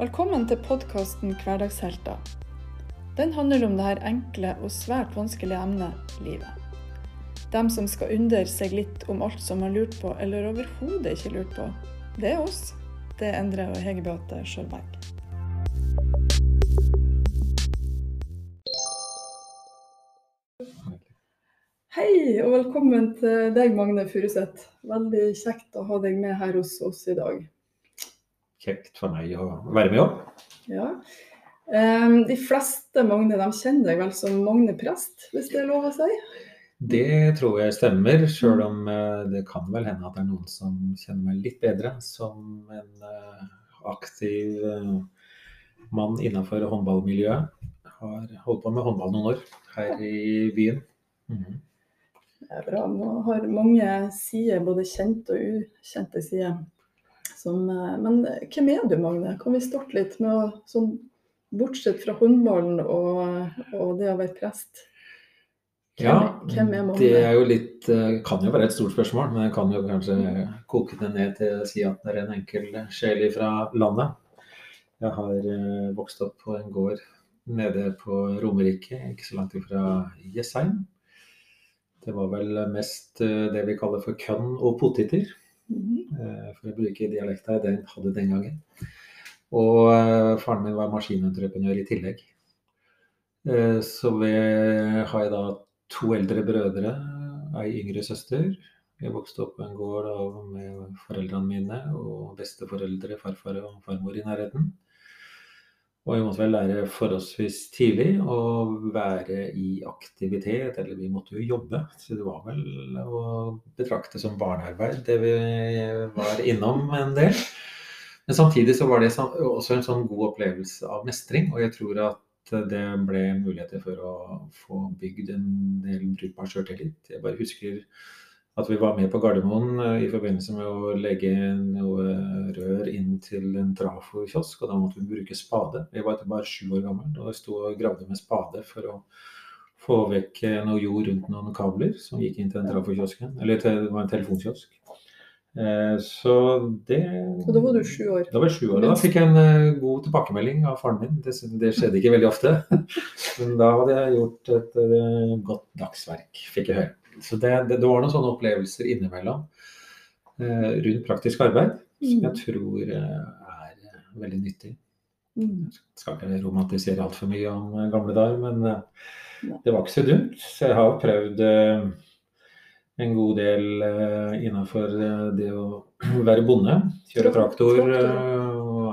Velkommen til podkasten Hverdagshelter. Den handler om det her enkle og svært vanskelige emnet livet. Dem som skal undre seg litt om alt som har lurt på, eller overhodet ikke lurt på. Det er oss. Det er Endre og Hege Beate Sjølberg. Hei, og velkommen til deg, Magne Furuseth. Veldig kjekt å ha deg med her hos oss i dag. Kjekt for meg å være med om. Ja. Em, De fleste Magne de kjenner deg vel som Magne prest, hvis det er lov å si? Det tror jeg stemmer, sjøl om eh, det kan vel hende at det er noen som kjenner meg litt bedre som en eh, aktiv eh, mann innenfor håndballmiljøet. Har holdt på med håndball noen år her i byen. Mhm. Det er bra. Nå har mange sider, både kjente og ukjente sider. Som, eh, men hvem er du, Magne? Kan vi starte litt med å sånn, Bortsett fra håndballen og, og det å være prest. Hvem, Ja, hvem er Magne? det er jo litt eh, Kan jo være et stort spørsmål, men jeg kan jo kanskje koke det ned til å si at det er en enkel sjel fra landet. Jeg har eh, vokst opp på en gård nede på Romerike, ikke så langt ifra Jessheim. Det var vel mest det vi kaller for kønn og poteter, for å bruke dialekta jeg hadde den gangen. Og eh, faren min var maskinentreprenør i tillegg. Eh, Så vi har jeg da to eldre brødre, ei yngre søster. Jeg vokste opp på en gård med foreldrene mine og besteforeldre, farfar og farmor i nærheten. Og vi måtte vel lære forholdsvis tidlig å være i aktivitet, eller vi måtte jo jobbe. Så det var vel å betrakte som barnearbeid det vi var innom en del. Men samtidig så var det også en sånn god opplevelse av mestring, og jeg tror at det ble muligheter for å få bygd en del brukbar sjøltillit. Jeg bare husker at vi var med på Gardermoen eh, i forbindelse med å legge noe rør inn til en trafokiosk, og da måtte vi bruke spade. Jeg var bare sju år gammel og jeg sto og gravde med spade for å få vekk eh, noe jord rundt noen kabler som gikk inn til den trafokiosken. Eller til, det var en telefonkiosk. Eh, Så det Og da var du sju år. da var jeg sju år, og da fikk jeg en god tilbakemelding av faren min. Det, det skjedde ikke veldig ofte. Men da hadde jeg gjort et godt dagsverk, fikk jeg høre. Så det, det, det var noen sånne opplevelser innimellom eh, rundt praktisk arbeid som jeg tror eh, er veldig nyttig. Mm. Jeg skal ikke romantisere altfor mye om eh, gamle dager, men eh, det var ikke så dumt. Så jeg har prøvd en god del innenfor eh, det å være bonde. Kjøre traktor,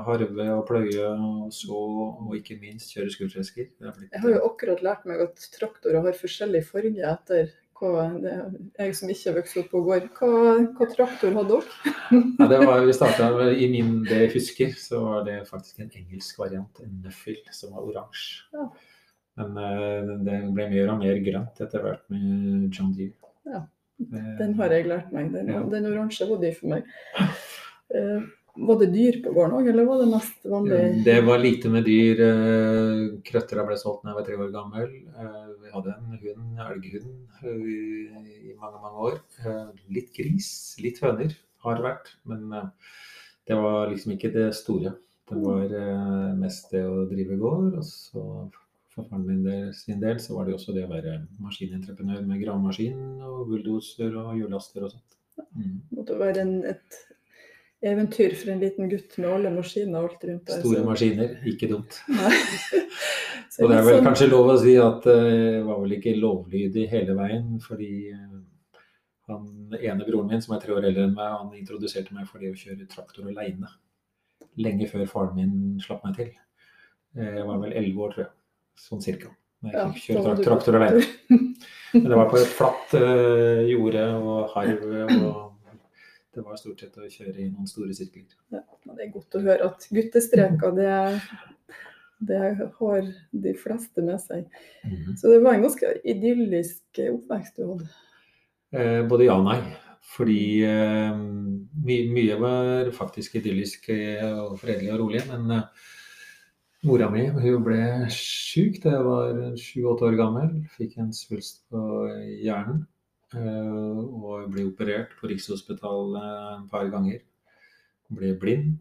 harve og pløye og så, og ikke minst kjøre skurtresker. Jeg har jo akkurat lært meg at traktorer har forskjellig farge etter hva det jeg som ikke vokste opp på gård. Hva, hva traktor hadde dere? Ja, det var, vi starta i min det jeg husker, så var det faktisk en engelsk variant, en nøffel, som var oransje. Ja. Men eh, det ble mer og mer grønt etter hvert med John Deere. Ja, Den har jeg lært meg. Den, Ja. den oransje var dyr for meg. Uh, var det dyr på gården òg, eller var det mest vanlig? Det var lite med dyr. eh, Krøttera ble solgt da jeg var tre år gammel. Vi hadde en hund, elghund, eh, i, mange, mange år. Eh, Litt gris, litt høner har det vært. Men eh, det var liksom ikke det store. Det var mest det å drive gård. Og så for faren min del, sin del så var det også det å være maskinentreprenør med gravemaskin og bulldoser og hjullaster og sånt. Mm. måtte være en, et eventyr for en liten gutt med alle maskiner alt rundt der. Store maskiner, ikke dumt. Og det er vel sånn- kanskje lov å si at det var vel ikke lovlydig hele veien, fordi eh, han ene broren min, som er tre år eldre enn meg, han introduserte meg for det å kjøre traktor aleine. Lenge før faren min slapp meg til. Eh, Jeg var vel elleve år, tror jeg. Sånn cirka. Når jeg fikk kjøre traktor godt aleine. Men det var på et flatt uh, jorde og harv, og det var stort sett å kjøre i noen store sirkler. Ja, det er godt å høre at guttestreker, det, det har de fleste med seg. Mhm. Så det var en ganske idyllisk oppvekst du hadde. Eh, både ja og nei. Fordi eh, my, mye var faktisk idyllisk eh, og fredelig og rolig. Men eh, mora mi hun ble syk da jeg var sju-åtte år gammel. Fikk en svulst på hjernen. eh, og ble operert på Rikshospitalet et par ganger. Ble blind.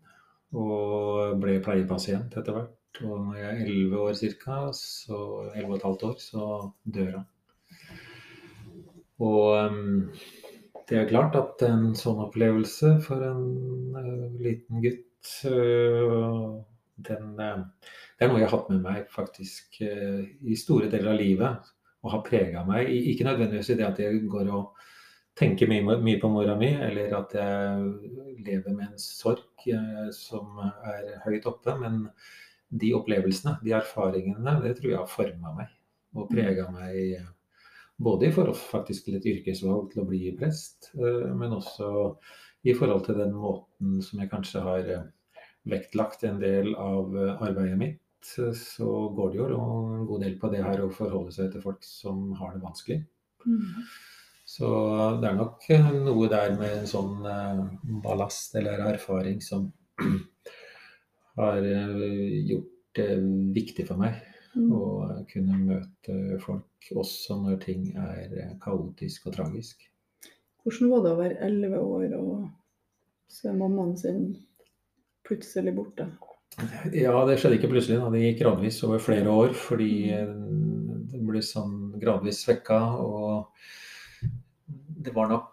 Og ble pleiepasient etter hvert. Og når jeg er 11 år ca., så 11 og et halvt år, så dør han. Og um, det er klart at en sånn opplevelse for en uh, liten gutt uh, den, uh, Det er noe jeg har hatt med meg faktisk i store deler av livet og har prega meg. Ikke nødvendigvis i det at jeg går og tenker mye, mye på mora mi, eller at jeg lever med en sorg som er høyt oppe. Men de opplevelsene, de erfaringene, det tror jeg har forma meg og prega meg både i forhold faktisk til et yrkesvalg til å bli prest, eh, men også i forhold til den måten som jeg kanskje har eh, vektlagt en del av eh, arbeidet mitt. Så går det jo en god del på det her å forholde seg til folk som har det vanskelig. Mm. Så det er nok noe der med en sånn ballast eller erfaring som har gjort det viktig for meg Mm. å kunne møte folk også når ting er kaotisk og tragisk. Hvordan var det å være elleve år og se mammaen sin plutselig borte? Ja, det skjedde ikke plutselig. Da. Det gikk gradvis over flere år fordi mm. det ble sånn gradvis svekka. Og det var nok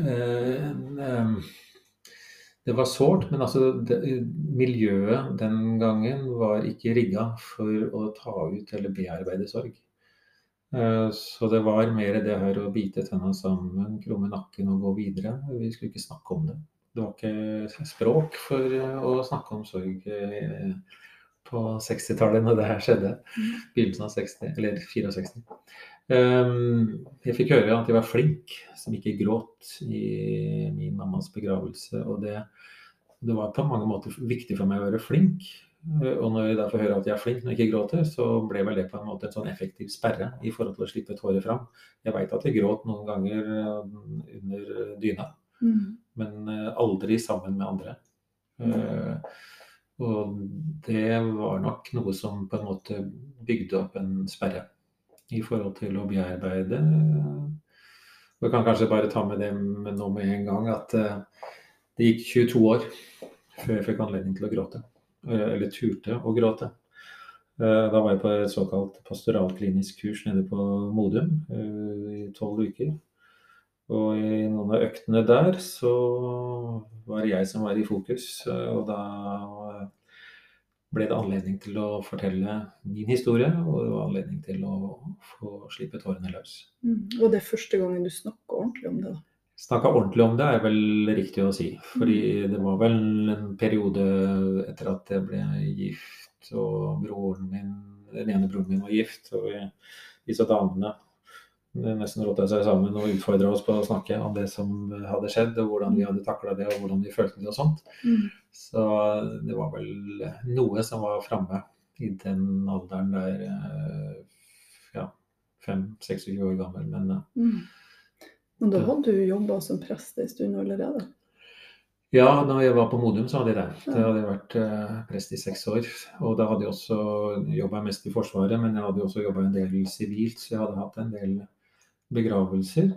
eh, en, eh, det var sårt, men altså det, miljøet den gangen var ikke rigga for å ta ut eller bearbeide sorg. Uh, så det var mer det her å bite tenna sammen, krumme nakken og gå videre. Vi skulle ikke snakke om det. Det var ikke språk for uh, å snakke om sorg uh, på 60-tallet når det her skjedde. Mm. Begynnelsen av 60, eller 64. Um, jeg fikk høre at jeg var flink som ikke gråt i min mammas begravelse. Og det, det, var på mange måter viktig for meg å være flink. Eh, og når jeg da får høre at jeg er flink når jeg ikke gråter, så ble vel det på en måte en sånn effektiv sperre i forhold til å slippe tårer fram. Jeg veit at jeg gråt noen ganger eh, under dyna, mm. men eh, aldri sammen med andre. Mm. Og det var nok noe som på en måte bygde opp en sperre i forhold til å bearbeide vi kan kanskje bare ta med det nå med en gang at uh, det gikk 22 år før jeg fikk anledning til å gråte. Eller turte å gråte. Uh, da var jeg på et såkalt pastoralklinisk kurs nede på Modum i tolv uker. Og i noen av øktene der så var det jeg som var i fokus. Og da ble det anledning til å fortelle min historie, og det var anledning til å få slippe tårene løs. Mm. Og det første gangen du snakker ordentlig om det? da? Snakka ordentlig om det er vel riktig å si. Fordi mm. det var vel en periode etter at jeg ble gift, og broren min, den ene broren min var gift, og disse damene nesten rota seg sammen og utfordra oss på å snakke om det som hadde skjedd, og hvordan vi hadde takla det, og hvordan vi følte det og sånt. Mm. Så det var vel noe som var framme i den alderen der eh, ja, 5-26 år gammel. Men, eh, mm. men da hadde du jobba som prest en stund allerede? Ja, da jeg var på Modum, så hadde jeg det. Da hadde jeg vært uh, prest i seks år. Og da hadde jeg også jobba mest i Forsvaret, men jeg hadde også jobba en del sivilt, så jeg hadde hatt en del begravelser.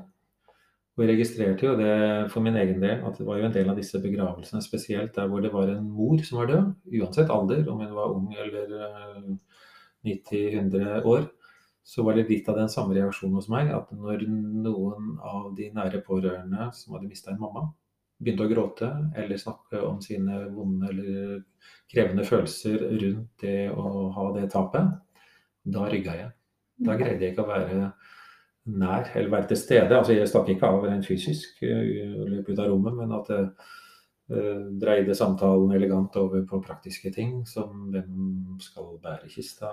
Og jeg registrerte jo det for min egen del, at det var jo en del av disse begravelsene, spesielt der hvor det var en mor som var død, uansett alder, om hun var ung eller 90-100 eh, år, så var det litt av den samme reaksjonen hos meg. At når noen av de nære pårørende som hadde mista en mamma, begynte å gråte eller snakke om sine vonde eller krevende følelser rundt det å ha det tapet, da rygga jeg. Da greide jeg ikke å være nær, eller være til stede. Altså Jeg stakk ikke av rent fysisk eh, løp ut av rommet, men at det uh, dreide samtalen elegant over på praktiske ting, som hvem skal bære kista,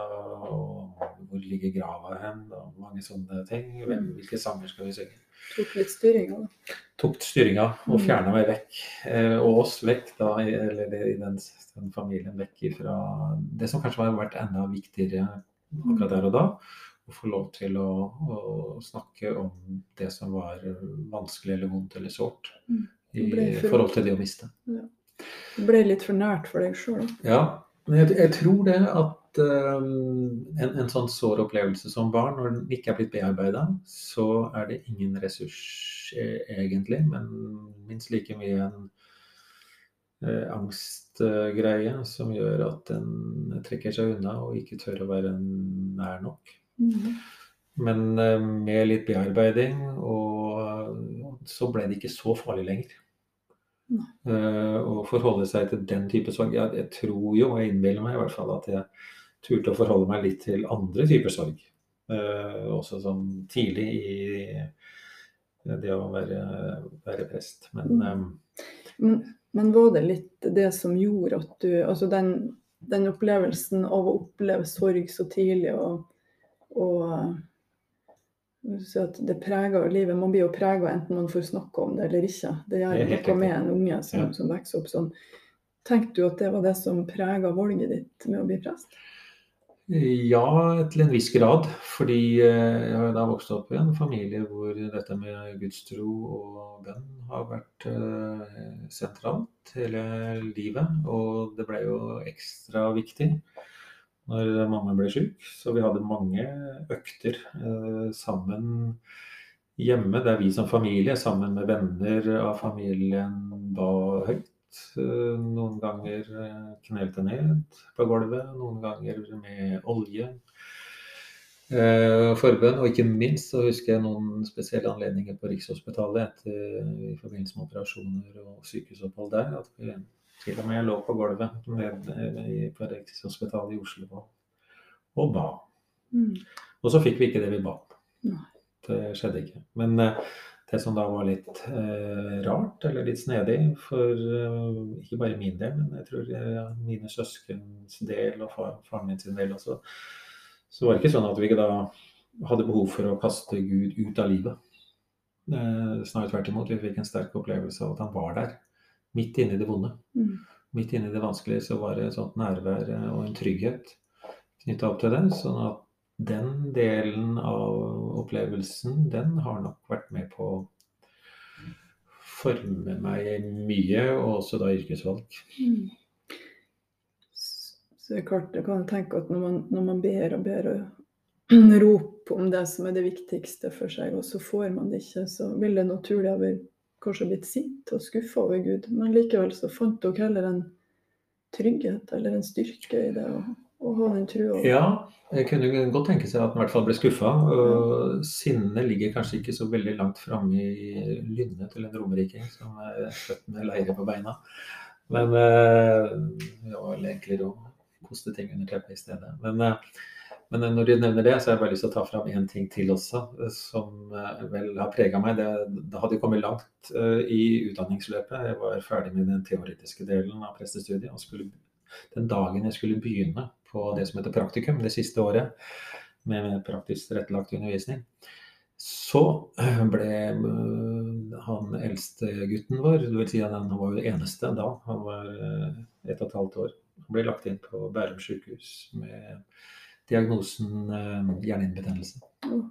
og hvor ligger grava hen, og mange sånne ting. Hvem, hvilke sanger skal vi synge? Tok litt styringa, da. Tok styringa og mm. fjerna meg vekk. Eh, og oss vekk, da, eller i den, den familien vekk ifra det som kanskje har vært enda viktigere akkurat der og da å få lov til å, å, snakke om det som var vanskelig eller vondt eller sårt mm. i forhold til det å miste. Ja. Det ble litt for nært for deg sjøl? Ja, men jeg, jeg, tror det at um, en, en, sånn sår opplevelse som barn, når den ikke er blitt bearbeida, så er det ingen ressurs eh, egentlig, men minst like mye en eh, angstgreie som gjør at en trekker seg unna og ikke tør å være nær nok. Mm. Men eh, med litt bearbeiding og så ble det ikke så farlig lenger. Nei. Eh, Å forholde seg til den type sorg. Jeg, jeg tror jo, og jeg innbiller meg i hvert fall, at jeg turte å forholde meg litt til andre typer sorg. Uh, også sånn tidlig i det å være, være prest. Men eh, Men, men var det litt det som gjorde at du Altså den, den opplevelsen av å oppleve sorg så tidlig og, og eh, så at det preger livet. Man blir jo prega enten man får snakke om det eller ikke. Det gjør Det noe med en unge som, Ja. som vokser opp sånn. Tenkte du at det var det som prega valget ditt med å bli prest? Ja, til en viss grad. Fordi eh, jeg har jo da vokst opp i en familie hvor dette med gudstro og bønn har vært eh, sentralt hele livet. Og det ble jo ekstra viktig når mamma ble syk. Så vi hadde mange økter eh, sammen hjemme, der vi som familie sammen med venner av familien ba høyt. Eh, Noen ganger eh, knelte ned på gulvet, noen ganger med olje. Eh, forbønn, og ikke minst så husker jeg noen spesielle anledninger på Rikshospitalet etter, i forbindelse med operasjoner og sykehusopphold der. At vi til og med lå på gulvet eh, på Rikshospitalet i Oslo og, og ba. Mm. Og så fikk vi ikke det vi ba om. Det skjedde ikke. Men eh, det som da var litt eh, rart, eller litt snedig, for eh, ikke bare min del, men jeg tror eh, mine søskens del og far, faren min sin del også, så var det ikke sånn at vi ikke da hadde behov for å kaste Gud ut av livet. Eh, snarere tvert imot. Vi fikk en sterk opplevelse av at han var der, midt inne i det vonde. Mm. Midt inne i det vanskelige så var det et sånt nærvær eh, og en trygghet knytta opp til det. Sånn at den delen av opplevelsen, den har nok vært med på å forme meg mye, og også da yrkesvalg. Mm. Så det er klart, jeg kan tenke at når man, når man ber og ber og roper om det som er det viktigste for seg, og så får man det ikke, så vil det naturlig ha vært kanskje blitt sint og skuffa over Gud. Men likevel så fant dere heller en trygghet eller en styrke i det å, ha den trua. Ja, jeg kunne godt tenke seg at han i hvert fall ble skuffa. og Sinnet ligger kanskje ikke så veldig langt framme i lynnet til en romeriking som er født med leire på beina. Men eh, ja, eller egentlig å koste ting under teppet i stedet. Men, eh, men når du nevner det, så har jeg bare lyst til å ta fram en ting til også, eh, som eh, vel har prega meg. Det, det hadde kommet langt eh, i utdanningsløpet. Jeg var ferdig med den teoretiske delen av prestestudiet. og skulle den dagen jeg skulle begynne på det som heter praktikum, det siste året, med praktisk tilrettelagt undervisning, så ble han eldste gutten vår, det vil si at han var jo eneste da, han var ett og et halvt år, han ble lagt inn på Bærum sykehus med diagnosen øh, hjernehinnebetennelse. Mm.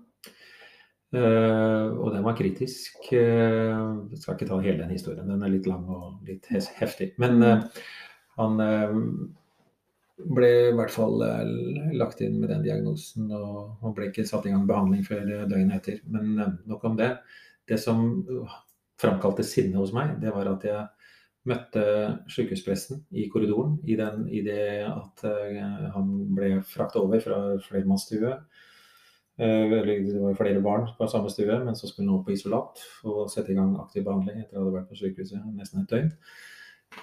Eh, og den var kritisk. Uh, skal ikke ta hele den historien, den er litt lang og litt heftig. Men uh, han eh, ble i hvert fall eh, lagt inn med den diagnosen, og han ble ikke satt i gang behandling før eh, døgnet etter. Men eh, nok om det. Det som uh, framkalte sinne hos meg, det var at jeg møtte sykehuspressen i korridoren i, den, i det at uh, han ble frakta over fra flermannsstue. Uh, det var flere barn på samme stue, men så skulle han opp på isolat og sette i gang aktiv behandling etter å ha vært på sykehuset nesten et døgn.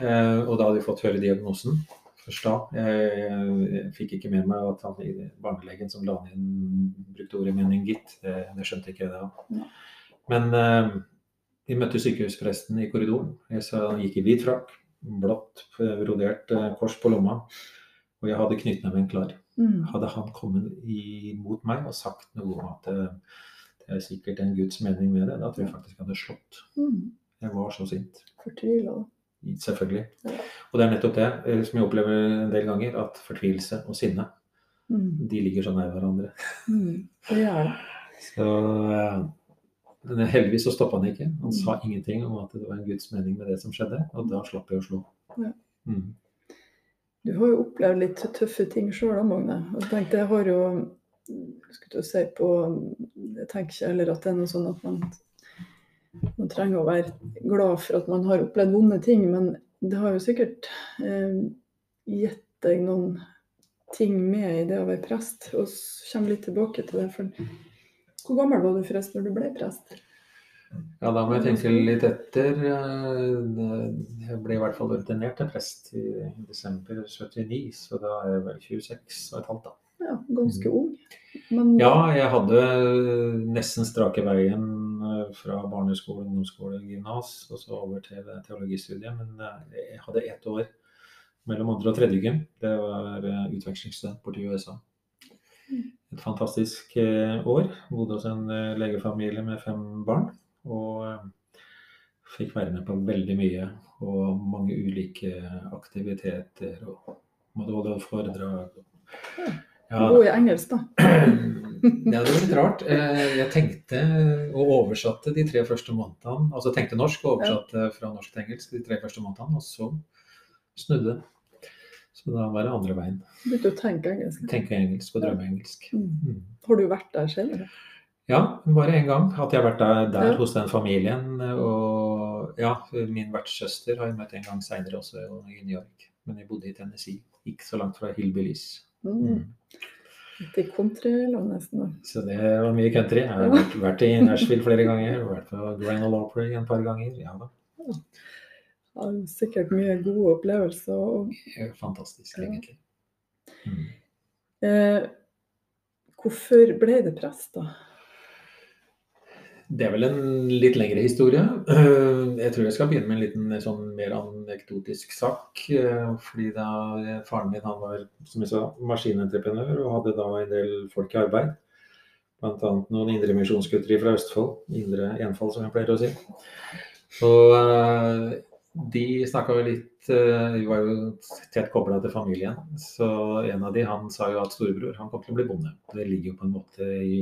Uh, og da hadde vi fått høre diagnosen først da. Jeg, fikk ikke med meg at han, barnelegen som la inn, brukte ordet meningitt. Det, det skjønte ikke jeg da. Men eh, vi møtte sykehuspresten i korridoren. Jeg sa han gikk i hvit frakk, blått eh, brodert eh, kors på lomma, og jeg hadde knyttneven klar. Mm. Hadde han kommet imot meg og sagt noe om at eh, det er sikkert en Guds mening med det, da tror jeg faktisk hadde slått. Mm. Jeg var så sint. Fortvila. Selvfølgelig. Ja. Og det er nettopp det som jeg opplever en del ganger, at fortvilelse og sinne Mm. de ligger så nær hverandre. Mm. Det gjør det. Så men heldigvis så stoppa han ikke. Han Mm. sa ingenting om at det var en Guds mening med det som skjedde, og da slapp jeg å slå. Ja. Mm. Du har jo opplevd litt tøffe ting sjøl, Magne. Og tenkte, jeg har jo skulle si på, Jeg tenker ikke heller at det er noe sånn at man, man trenger å være glad for at man har opplevd vonde ting, men det har jo sikkert eh, gitt deg noen ting med i det å være prest. Og så kommer vi litt tilbake til det. For hvor gammel var du forresten når du ble prest? Ja, da må jeg tenke litt etter. Jeg ble i hvert fall ordinert til prest i desember 79, så da er jeg vel 26 og et halvt, da. Ja, ganske ung. Men Ja, jeg hadde nesten strake veien eh, fra barneskole, ungdomsskole, gymnas og så over til teologistudiet. Men eh, jeg hadde ett år mellom andre og tredje gym. Det var eh, utvekslingsstudent borti USA. Et fantastisk eh, år. Bodde hos en eh, legefamilie med fem barn. Og eh, fikk være med på veldig mye. Og mange ulike aktiviteter. Og måtte holde foredrag. Ja, god i engelsk, da. ja, det var litt rart. Jeg tenkte og oversatte de tre første månedene. Altså tenkte norsk og oversatte fra norsk til engelsk de tre første månedene, og så snudde det. Så da var det andre veien. Begynte å tenke engelsk. Tenke engelsk og drømme engelsk. Mm. Mm. Har du vært der selv? eller? Ja, bare én gang. At jeg har vært der, der Ja. hos den familien. Og ja, min vertssøster har jeg møtt en gang seinere også i New York. Men jeg bodde i Tennessee, ikke så langt fra Hillbillies. Mm. Til countryland nesten. Så det var mye country. Jeg har vært, vært i Nashville flere ganger. Vært på Grand Ole Opry en par ganger. Ja da. Ja, sikkert mye gode opplevelser. Og, Fantastisk, Ja. egentlig. Mm. eh, hvorfor ble det prest, da? Det er vel en litt lengre historie. Eh, Jeg tror jeg skal begynne med en liten sånn mer anekdotisk sak. eh, Fordi da faren min han var som jeg sa, maskinentreprenør og hadde da en del folk i arbeid. Bl.a. noen indremisjonsgutter fra Østfold. Indre Enfold, som jeg pleier å si. Og eh, de snakka jo litt eh, De var jo tett kobla til familien. Så en av de han sa jo at storebror han kom til å bli bonde. Det ligger jo på en måte i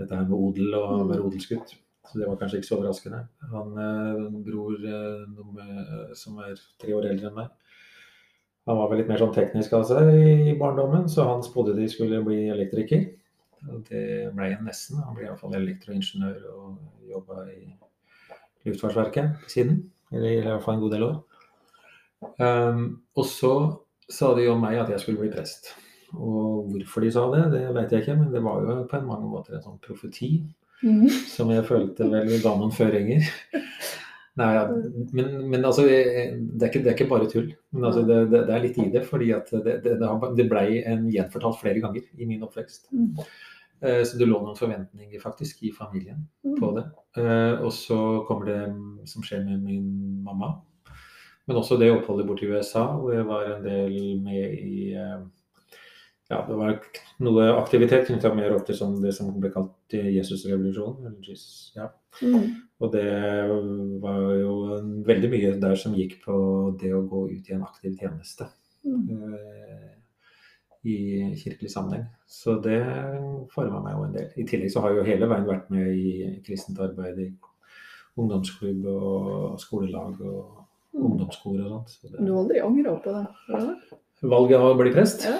dette her med odel og å være odelsgutt. Så det var kanskje ikke så overraskende. Han eh, bror eh, som er tre år eldre enn meg, han var vel litt mer sånn teknisk av seg i barndommen, så han spådde de skulle bli elektriker. Og det ble han nesten. Han ble iallfall elektroingeniør og jobba i Luftfartsverket siden. Eller i hvert fall en god del år. Um, og så sa de om meg at jeg skulle bli prest. Og hvorfor de sa det, det vet jeg ikke, men det var jo på en mange måter en sånn profeti som jeg følte vel ga noen føringer. Nei, ja, men, men altså, det er, ikke, det er ikke bare tull. Men altså, det, det, er litt i det, fordi at det, det, det, har- det ble en gjenfortalt flere ganger i min oppvekst. Mm. Eh, Så det lå noen forventninger faktisk i familien på det. Eh, Og så kommer det mm, som skjer med min mamma. Men også det oppholdet borti USA, hvor jeg var en del med i eh, Ja, det var noe aktivitet knytta mer opp til sånn det som ble kalt Jesusrevolusjonen. Jesus, ja. Mm. Og det var jo veldig mye der som gikk på det å gå ut i en aktiv tjeneste Mm. I kirkelig sammenheng. Så det forma meg jo en del. I tillegg så har jeg jo hele veien vært med i kristent arbeid i ungdomsklubb og skolelag og ungdomskor og sånt. Så Du det, har aldri angra på det? har valget av å bli prest? Ja.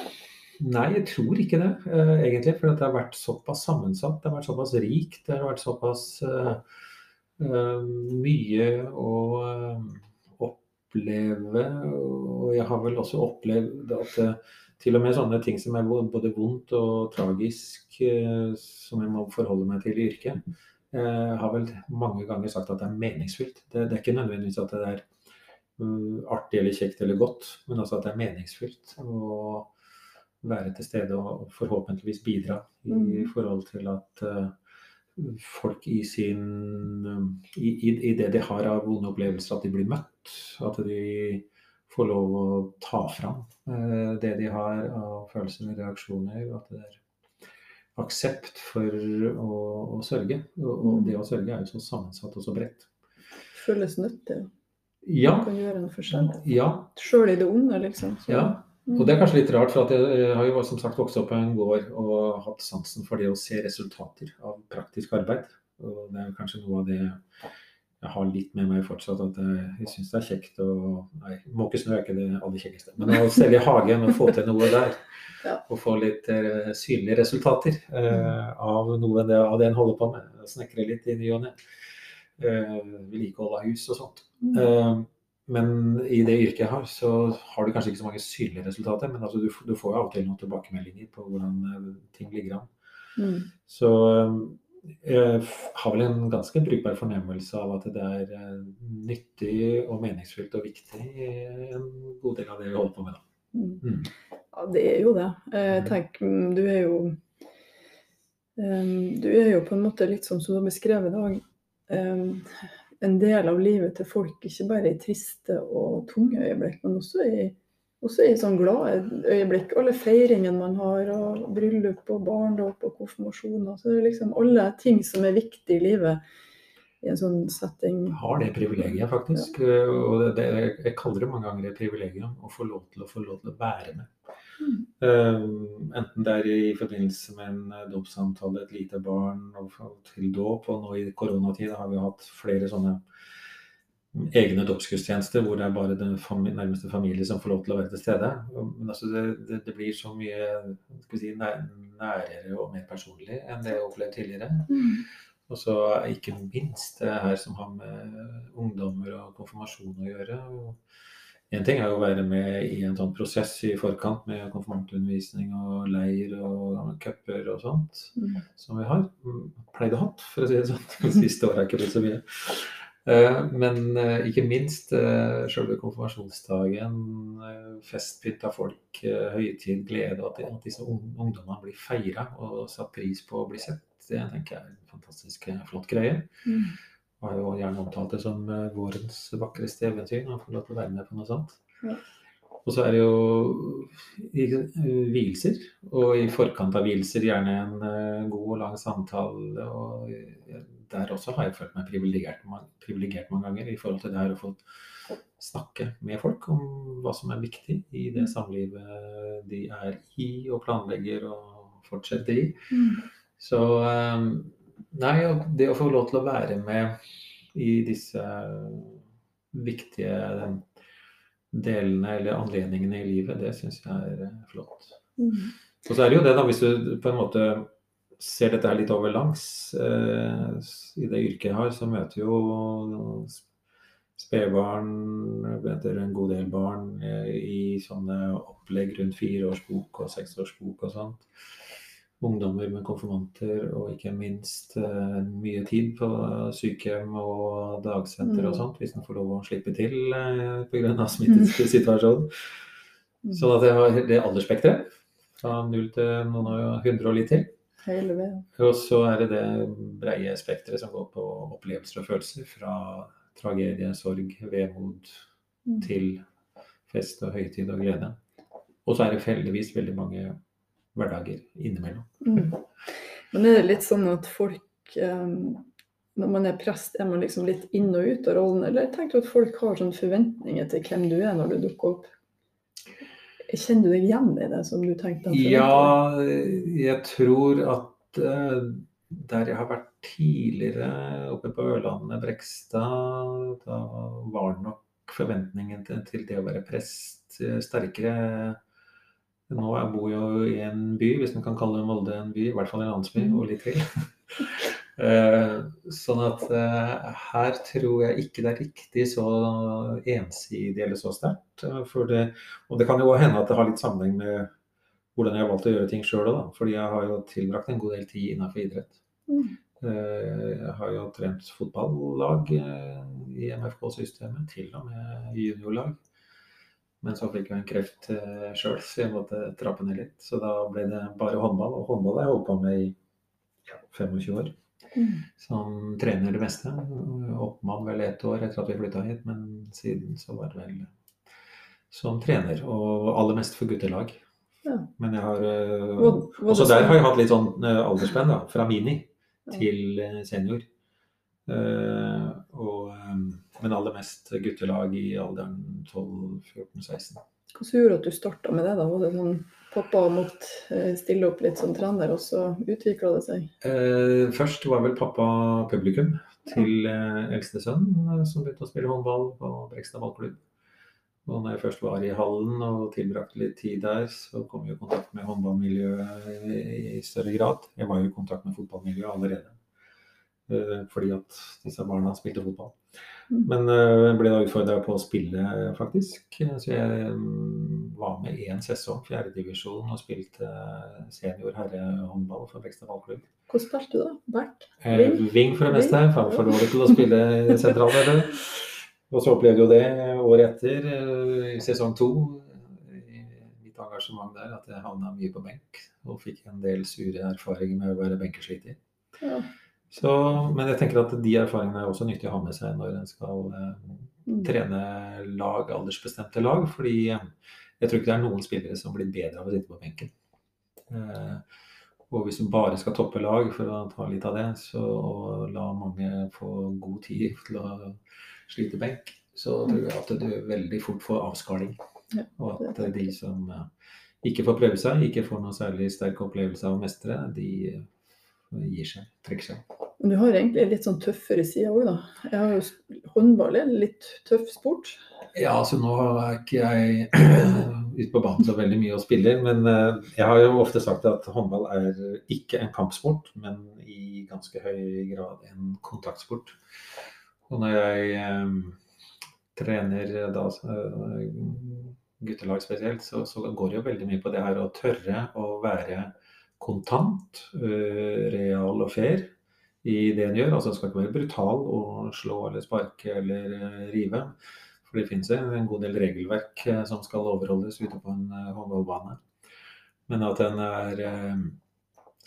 Nei, jeg tror ikke det, eh, egentlig. For det har vært såpass sammensatt. Det har vært såpass rikt. Det har vært såpass uh, mye å oppleve. Og jeg har vel også opplevd at til og med sånne ting som er både vondt og tragisk, eh, som jeg må forholde meg til i yrket, eh, har vel mange ganger sagt at det er meningsfylt. Det, det er ikke nødvendigvis at det er uh, artig eller kjekt eller godt, men altså at det er meningsfylt. å være til stede og forhåpentligvis bidra i Mm. forhold til at eh, folk i sin eh, i, i, I det de har av vonde opplevelser, at de blir møtt. At de får lov å ta fram eh, det de har av følelser og reaksjoner. og At det er aksept for å, å sørge. Og, og det å sørge er jo så sammensatt og så bredt. Føles nyttig. Ja. Kan gjøre en forskjell. ja, Sjøl i det onde, liksom. Så- Ja, Og det er kanskje litt rart, for at jeg har jo som sagt vokst opp på en gård og hatt sansen for det å se resultater av praktisk arbeid. Og det er kanskje noe av det jeg har litt med meg fortsatt, at jeg, jeg syns det er kjekt å Nei, måke snø er ikke det aller kjekkeste, men å stelle i hagen og få til noe der. Ja. Og få litt uh, synlige resultater uh, av noe det, av det en holder på med. Snekre litt i ny og ne. Uh, Vedlikehold av hus og sånt. Eh, men i det yrket jeg har, så har du kanskje ikke så mange synlige resultater. Men altså, du, du, får jo av og til noen tilbakemeldinger på hvordan ting ligger an. Mm. Så har vel en ganske brukbar fornemmelse av at det er eh, nyttig og meningsfylt og viktig en god del av det vi holder på med da. Mm. mm. Ja, det er jo det. Mm. mm, du er jo du er jo på en måte litt sånn som du har beskrevet i dag en del av livet til folk, ikke bare i triste og tunge øyeblikk, men også i, også i sånn glade øyeblikk. Alle feiringene man har, og bryllup og barndåp og konfirmasjoner. Så det er liksom alle ting som er viktige i livet i en sånn setting. Har det privilegiet, faktisk. Ja. Og det, det, jeg kaller det mange ganger et privilegium å få lov til å få lov til å være med. Mm. Uh, enten det er i forbindelse med en eh, dåpssamtale, et lite barn og til dåp. Og nå i koronatid har vi hatt flere sånne egne dåpsgudstjenester hvor det er bare den fami nærmeste familie som får lov til å være til stede. Men altså det, det, det, blir så mye si, nær, nærere og mer personlig enn det jeg opplevde tidligere. Mm. Og så ikke minst det her som har med ungdommer og konfirmasjon å gjøre. Én en ting er jo å være med i en sånn prosess i forkant med konfirmantundervisning og leir og cuper og sånt, mm. som vi har. Pleide å ha, for å si det sånn. De siste åra har ikke blitt så mye. Eh, men eh, ikke minst uh, selve konfirmasjonsdagen, festpynt av folk, høytid, glede, og at disse ungdommene blir feira og satt pris på å bli sett, det tenker jeg er en fantastisk flott greie. Mm har jo gjerne omtalt det som eh, vårens vakreste eventyr. Å få lov til å være med på noe sånt. Ja. Og så er det jo vielser, og i forkant av vielser gjerne en eh, god og lang samtale. og Der også har jeg følt meg privilegert, mange ganger i forhold til det her å få snakke med folk om hva som er viktig i det mm. samlivet de er i og planlegger og fortsetter i. Mm. Så um, Nei, det å få lov til å være med i disse viktige delene eller anledningene i livet, det syns jeg er eh, flott. Mm. Og så er det jo det, da, hvis du på en måte ser dette her litt over langs eh, i det yrket jeg har, så møter jo spedbarn, møter en god del barn eh, i sånne opplegg rundt fireårsbok og seksårsbok og sånt ungdommer med konfirmanter, og ikke minst uh, mye tid på sykehjem og dagsenter og mm. sånt, hvis en får lov å slippe til uh, pga. smittesituasjonen. Mm. Så at jeg har det aldersspekteret, fra null til noen og hundre og litt til. Hele veien. Og så er det det breie spekteret som går på opplevelser og følelser. Fra tragedie, sorg, vemod mm. til fest og høytid og glede. Og så er det heldigvis veldig mange hverdager innimellom. Mm. Men er det litt sånn at folk um, Når man er prest, er man liksom litt inn og ut av rollen? Eller tenker du at folk har sånne forventninger til hvem du er når du dukker opp? Kjenner du deg igjen i det som du tenkte? Ja, jeg tror at uh, der jeg har vært tidligere, oppe på Ørlandet, Brekstad, da var nok forventningen til, til det å være prest eh, sterkere nå jeg bor jo i en by, hvis man kan kalle Molde en by, i hvert fall en landsby, og litt til. Eh, sånn at uh, her tror jeg ikke det er riktig så ensidig eller så sterkt. Uh, og det kan jo hende at det har litt sammenheng med hvordan jeg har valgt å gjøre ting sjøl òg, fordi jeg har jo tilbrakt en god del tid innenfor idrett. Mm. Jeg har jo trent fotballag i MFK-systemet, til og med juniorlag. Men så fikk jeg en kreft sjøl, så jeg måtte trappe ned litt. Så da ble det bare håndball. Og håndball har jeg holdt på med i 25 år. Mm. Som trener det meste. Oppmann vel ett år etter at vi flytta hit, men siden så var det vel som trener. Og aller mest for guttelag. Ja. Men jeg har uh, Også der har jeg hatt litt sånn uh, aldersspenn, da. Fra mini til uh, senior. og men aller mest guttelag i alderen 12-14-16. Som gjorde at du starta med det? da? Var det sånn pappa måtte eh, stille opp litt som trener, og så utvikla det seg? Eh, først var vel pappa publikum til eh, eldste sønn, eh, som begynte å spille håndball på Brekstad ballklubb. Og når jeg først var i hallen og tilbrakte litt tid der, så kom jeg i kontakt med håndballmiljøet i større grad. Jeg var jo i kontakt med fotballmiljøet allerede. Eh, fordi at disse barna spilte fotball. Mm. Men eh, jeg ble da utfordra på å spille, faktisk. Så jeg mm, var med én sesong, fjerdedivisjon, og spilte senior herrehåndball for Brekstad ballklubb. Hvor spilte du da? Back? Eh, Wing for det meste. For dårlig til å spille sentralleddet. Og så opplevde jeg jo det året etter, eh, i sesong to, mitt engasjement der, at jeg havna mye på benk. Og fikk en del sure erfaringer med å være benkesliter. Ja. Så, men jeg tenker at de erfaringene er også nyttig å ha med seg når en skal eh, Mm. trene lag, aldersbestemte lag. Fordi eh, jeg tror ikke det er noen spillere som blir bedre av å sitte på benken. Eh, og hvis du bare skal toppe lag, for å ta litt av det, så la mange få god tid til å slite benk, så tror jeg at du veldig fort får avskaling. Ja, og at de som eh, ikke får prøve seg, ikke får noe særlig sterk opplevelse av å mestre, de gir seg, trekker seg. Men du har egentlig litt sånn tøffere sider òg, da. Jeg har jo Håndball er litt tøff sport. Ja, altså nå er ikke jeg ute på banen så veldig mye og spiller, men eh, jeg har jo ofte sagt at håndball er ikke en kampsport, men i ganske høy grad en kontaktsport. Og når jeg eh, trener da eh, guttelag spesielt, så, så går det jo veldig mye på det her å tørre å være kontant, eh, real og fair i det en gjør. Altså en skal ikke være brutal og slå eller sparke eller eh, rive. For det finnes en god del regelverk eh, som skal overholdes ute på en håndballbane. Men at en er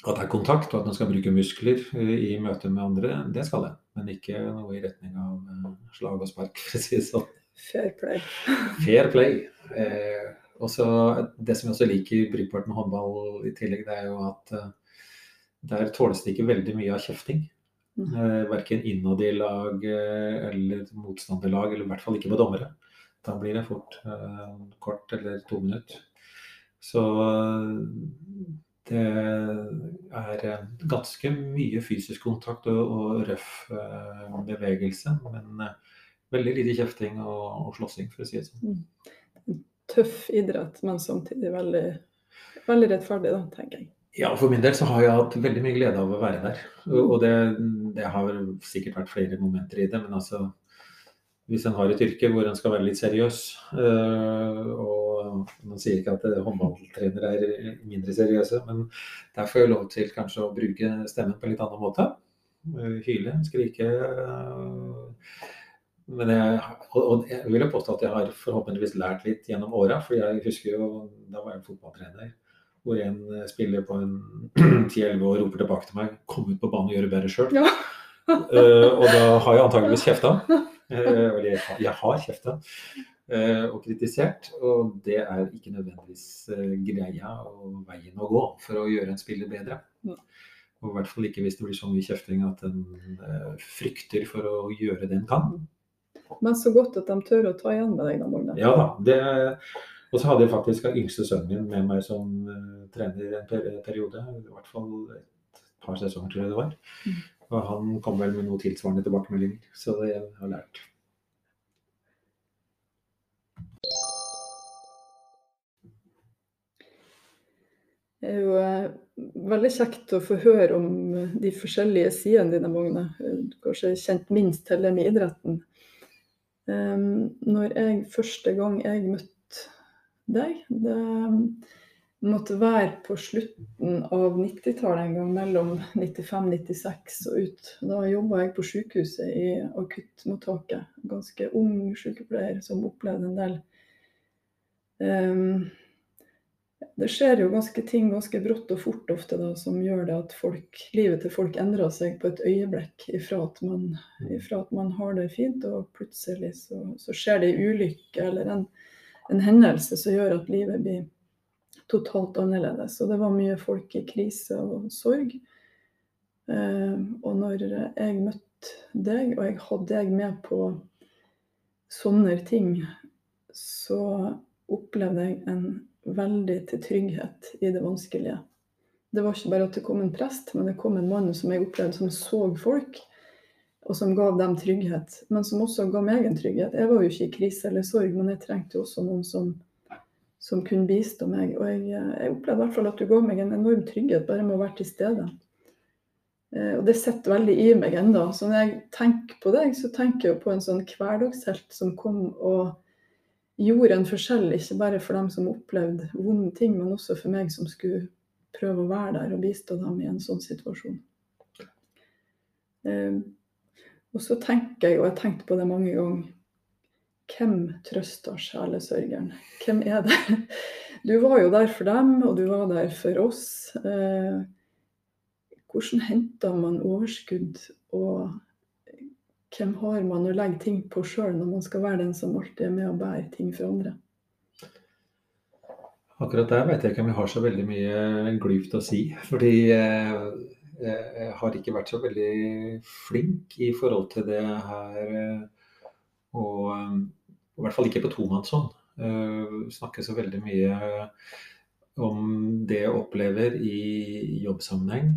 at det er kontakt, og at en skal bruke muskler i møte med andre, det skal en. Men ikke noe i retning av slag og spark, for å si det sånn. Fair play. Fair play. Eh, og så Det som jeg også liker brukbart med håndball i tillegg, det er jo at eh, der tåles det ikke veldig mye av kjefting. Mm. Eh, verken innad i lag eh, eller motstanderlag, eller i hvert fall ikke på dommere. Da blir det fort kort eller to minutter. Så det er ganske mye fysisk kontakt og, og røff eh, bevegelse, men eh, veldig lite kjefting og, og slåssing, for å si det sånn. Tøff idrett, men samtidig veldig, veldig rettferdig, da, tenker jeg. Ja, for min del så har jeg hatt veldig mye glede av å være der. Og det, det har sikkert vært flere momenter i det, men altså Hvis en har et yrke hvor en skal være litt seriøs, øh, og man sier ikke at øh, håndballtrenere er mindre seriøse, men der får jeg lov til kanskje å bruke stemmen på en litt annen måte. Øh, Hyle, skrike. Men jeg, og, jeg vil jo påstå at jeg har forhåpentligvis lært litt gjennom åra, for jeg husker jo da var jeg fotballtrener hvor en eh, spiller på en 10-11 år roper tilbake til meg 'kom ut på banen og gjør det bedre sjøl'. Ja. og da har jeg antageligvis kjefta. Uh, Eller jeg, jeg har kjefta eh, og kritisert. Og det er ikke nødvendigvis eh, greia og veien å gå for å gjøre en spiller bedre. Og i hvert fall ikke hvis det blir så mye kjefting at en eh, frykter for å gjøre det en kan. Men så godt at de tør å ta igjen med deg, da, Magne. Ja da. Det, og så hadde jeg faktisk den yngste sønnen min med meg som uh, trener en per periode. I hvert fall et par sesonger, tror jeg det var. Mm. Og han kom vel med noe tilsvarende tilbakemeldinger. Så det har jeg lært. Det er jo eh, veldig kjekt å få høre om eh, de forskjellige sidene dine, Magne. Du har kanskje kjent minst til det med idretten. Um, når jeg første gang jeg møtte deg, det måtte være på slutten av 90-tallet en gang, mellom 95-96 og ut. Da jobba jeg på sykehuset i akuttmottaket. Ganske ung sykepleier som opplevde en del um, det skjer jo ganske ting ganske brått og fort ofte da, som gjør det at folk, livet til folk endrer seg på et øyeblikk. Ifra at man, ifra at man har det fint, og plutselig så, så skjer det en ulykke eller en, en hendelse som gjør at livet blir totalt annerledes. Og det var mye folk i krise og sorg. Eh, og når jeg møtte deg, og jeg hadde deg med på sånne ting, så opplevde jeg en veldig til trygghet i det vanskelige. Det var ikke bare at det kom en prest, men det kom en mann som jeg opplevde som så folk, og som gav dem trygghet. Men som også ga meg en trygghet. Jeg var jo ikke i krise eller sorg, men jeg trengte jo også noen som, som kunne bistå meg. Og jeg, jeg opplevde i hvert fall at du ga meg en enorm trygghet bare med å være til stede. Eh, og det sitter veldig i meg ennå. Så når jeg tenker på deg, så tenker jeg på en sånn hverdagshelt som kom og gjorde en forskjell, ikke bare for dem som opplevde vonde ting, men også for meg som skulle prøve å være der og bistå dem i en sånn situasjon. Eh, og så tenker jeg, og jeg har tenkt på det mange ganger, hvem trøster sjelesørgeren? Hvem er det? Du var jo der for dem, og du var der for oss. Eh, hvordan henter man overskudd, og hvem har man å legge ting på sjøl når man skal være den som alltid er med og bærer ting for andre? Akkurat der vet jeg ikke om jeg har så veldig mye glyvt å si. Fordi eh, jeg har ikke vært så veldig flink i forhold til det her. Eh, og i hvert fall ikke på tomannshånd. Snakker så veldig mye om det jeg opplever i jobbsammenheng.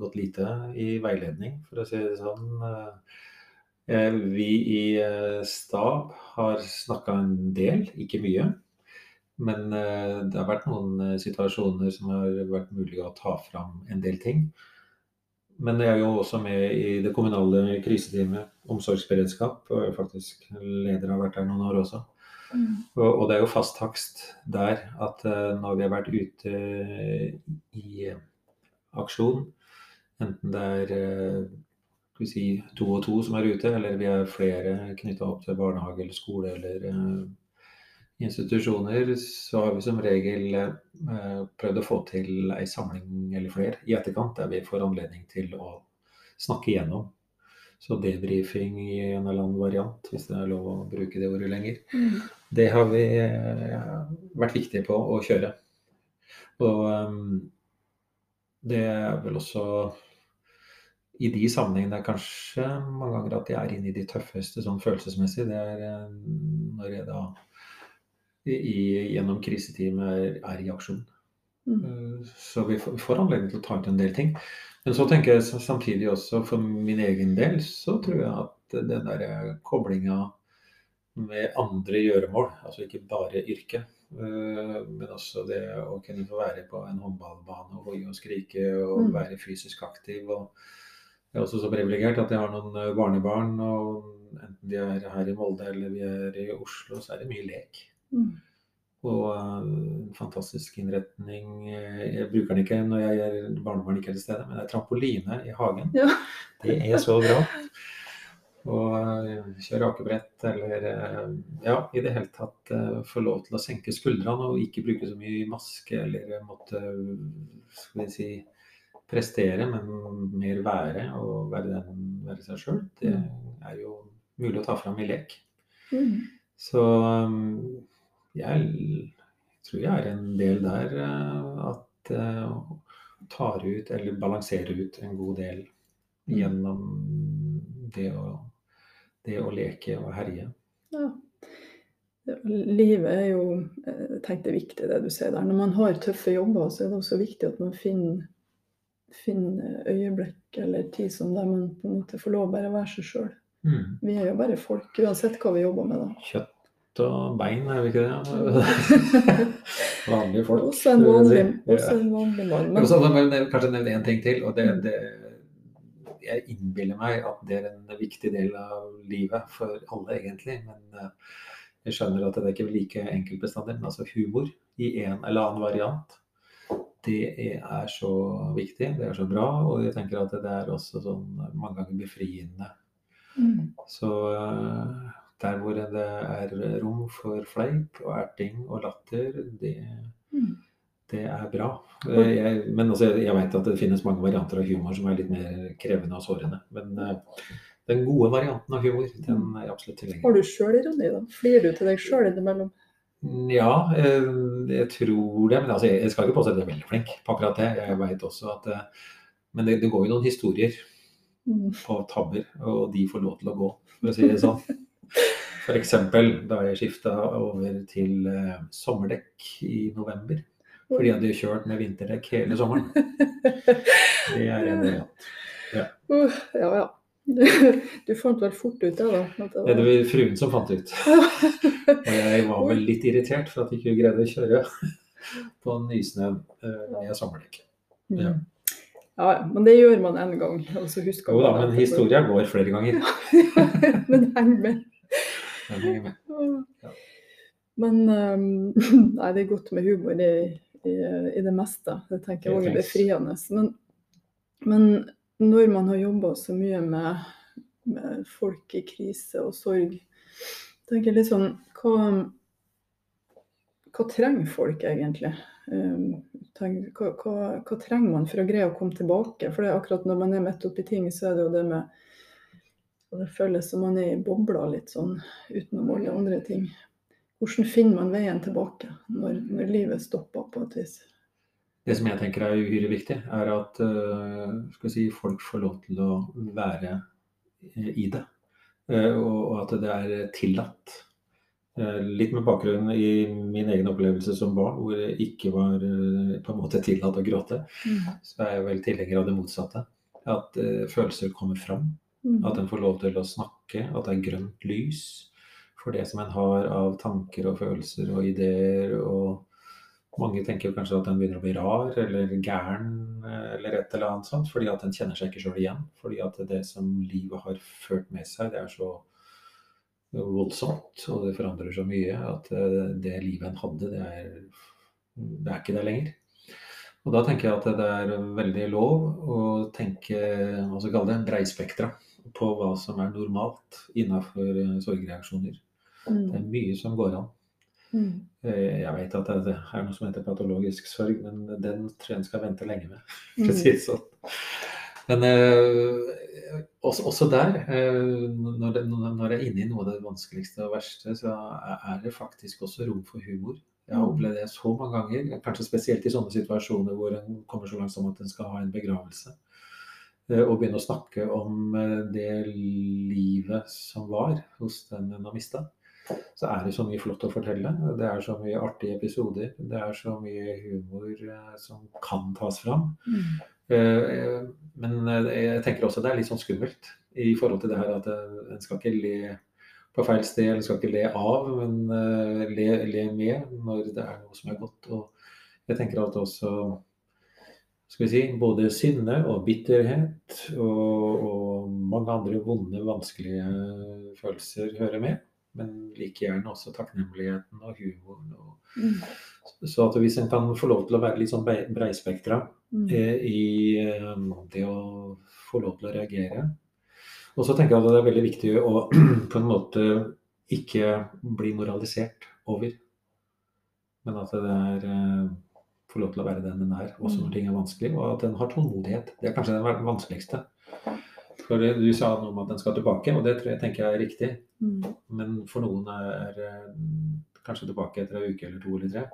Gått lite i veiledning, for å si det sånn. Vi i stab har snakka en del, ikke mye. Men eh, det har vært noen eh, situasjoner som har vært mulig å ta fram en del ting. Men jeg er jo også med i det kommunale kriseteamet omsorgsberedskap. Og er faktisk leder har vært der noen år også. Mm. Og, det er jo fast takst der at når vi har vært ute i aksjon, enten det er uh, si, to og to som er ute, eller vi er flere knytta opp til barnehage eller skole eller uh, institusjoner så har vi som regel eh, prøvd å få til ei samling eller flere i etterkant, der vi får anledning til å snakke igjennom. Så debrifing i en eller annen variant, hvis det er lov å bruke det ordet lenger. Mm. Det har vi eh, vært viktige på å kjøre. Og um, det er vel også i de sammenhengene kanskje mange ganger at jeg er inne i de tøffeste sånn følelsesmessig. Det er eh, når jeg da i, gjennom kriseteamet er, er, i aksjon. Mm. Eh, så vi får, anledning til å ta ut en del ting. Men så tenker jeg samtidig også for min egen del, så tror jeg at den der koblinga med andre gjøremål, altså ikke bare yrke, eh, men også det å kunne få være på en håndballbane og hoie og skrike og mm. være fysisk aktiv. og jeg er også så privilegert at jeg har noen barnebarn, og enten de er her i Molde eller vi er i Oslo, så er det mye lek. Mm. Og en fantastisk innretning. Jeg bruker den ikke når jeg er barnebarn ikke er til stede, men det er trampoline i hagen. Ja. Det er så bra. Og eh, kjøre akebrett eller eh, ja, i det hele tatt uh, få lov til å senke skuldrene og ikke bruke så mye maske eller måtte skal vi si, prestere, men mer være og være, den, være seg sjøl. Det mm. er jo mulig å ta fram i lek. Mm. Så jeg tror jeg er en del der eh, at tar ut eller balanserer ut en god del mm. gjennom det å, det å leke og herje. Ja. Livet er jo jeg tenker det er viktig det du sier der. Når man har tøffe jobber, så er det også viktig at man finner, finner øyeblikk eller tid som der man på en måte får lov å være seg sjøl. Mm. Vi er jo bare folk, uansett hva vi jobber med. da. Kjøtt og bein, er vi ikke det? Vanlige folk. Også en vanlig, også en vanlig mann. Men... Så, kanskje nevne én ting til. og det, det, Jeg innbiller meg at det er en viktig del av livet for alle, egentlig. Men eh, jeg skjønner at det er ikke like enkelt bestandig. Men altså humor i en eller annen variant, det er så viktig. Det er så bra. Og jeg tenker at det er også sånn mange ganger befriende. Mm. Så uh, der hvor det er rom for fleip og erting og latter, det, mm. Det er bra. Jeg, men altså, jeg vet at det finnes mange varianter av humor som er litt mer krevende og sårende. Men uh, den gode varianten av humor, den er jeg absolutt tilgjengelig. Har du sjølironi, da? Flirer du til deg sjøl innimellom? Ja, jeg, eh, jeg tror det. Men altså, jeg, skal ikke påstå at jeg er veldig flink på akkurat det. Jeg vet også at eh, Men det, det går jo noen historier mm. på tabber, og de får lov til å gå, for å si det sånn. F.eks. da jeg skifta over til eh, sommerdekk i november. Fordi jeg hadde kjørt med vinterdekk hele sommeren. Det er en del. Ja. Uh, ja, ja. Du, fant vel fort ut av? Det var... Det var fruen som fant ut. Og jeg var vel litt irritert for at jeg ikke greide å kjøre på nysnø eh, med sommerdekk. Ja. Mm. Ja, ja, men det gjør man én gang. og så husker Jo da, men historia går flere ganger. men heng med. Den henger med. Ja. Men um, Nei, det er godt med humor i, i, i det meste. Det tenker jeg òg er befriende. Men, men når man har jobba så mye med, med folk i krise og sorg, tenker jeg litt sånn Hva, hva trenger folk egentlig? Um, tenk, hva, hva, hva trenger man for å greie å komme tilbake? For det er akkurat når man er midt oppi ting, så er det jo det med og Det føles som man er i bobla litt sånn utenom alle andre ting. Hvordan finner man veien tilbake når, når livet stopper på et vis? Det som jeg tenker er uhyre viktig, er at skal si, folk får lov til å være eh, i det. Eh, og, at det er tillatt. Eh, litt med bakgrunn i min egen opplevelse som barn, hvor det ikke var eh, på en måte tillatt å gråte, så er jeg vel tilhenger av det motsatte. At eh, følelser kommer fram. Mm. At en får lov til å snakke. At det er grønt lys for det som en har av tanker og følelser og ideer. og mange tenker kanskje at en begynner å bli rar eller gæren eh, eller et eller annet sånt, fordi at en kjenner seg ikke sjøl igjen. Fordi at det som livet har ført med seg, det er så voldsomt, og det forandrer så mye at eh, det livet en hadde, det er, det er ikke det lenger. Og da tenker jeg at det er veldig lov å tenke, hva skal kalle det, breispektra på hva som er normalt innafor sorgreaksjoner. Det Mm. er mye som går an. Mm. Eh, Jeg vet at det er noe som heter patologisk sorg, men den tror jeg en skal vente lenge med. Mm. For å si det sånn. Men eh, også, også der, eh, når, det, når jeg er inne i noe av det vanskeligste og verste, så er det faktisk også rom for humor. Jeg har Mm. opplevd det så mange ganger, kanskje spesielt i sånne situasjoner hvor en kommer så langt som at en skal ha en begravelse. Eh, Og begynne å snakke om eh, det livet som var hos den en har mista så er det så mye flott å fortelle. Det er så mye artige episoder. Det er så mye humor eh, som kan tas fram. Mm. Eh, Men eh, jeg tenker også det er litt sånn skummelt i forhold til det her at en skal ikke le på feil sted, en skal ikke le av, men le, le med når det er noe som er godt. Og jeg tenker at også skal vi si, både sinne og bitterhet og, og mange andre vonde, vanskelige følelser hører med. Men like gjerne også takknemligheten og humoren. Og, Mm. så at hvis en kan få lov til å være litt sånn brei- breispektra Mm. eh, i eh, det å få lov til å reagere. Og så tenker jeg at det er veldig viktig å på en måte ikke bli moralisert over. Men at det er eh, få lov til å være den den er, også Mm. når ting er vanskelig. Og at en har tålmodighet. Det er kanskje det vanskeligste. For du sa noe om at den skal tilbake, og det tror jeg tenker jeg er riktig. Mm. Men for noen er eh, kanskje tilbake etter en uke eller to eller tre.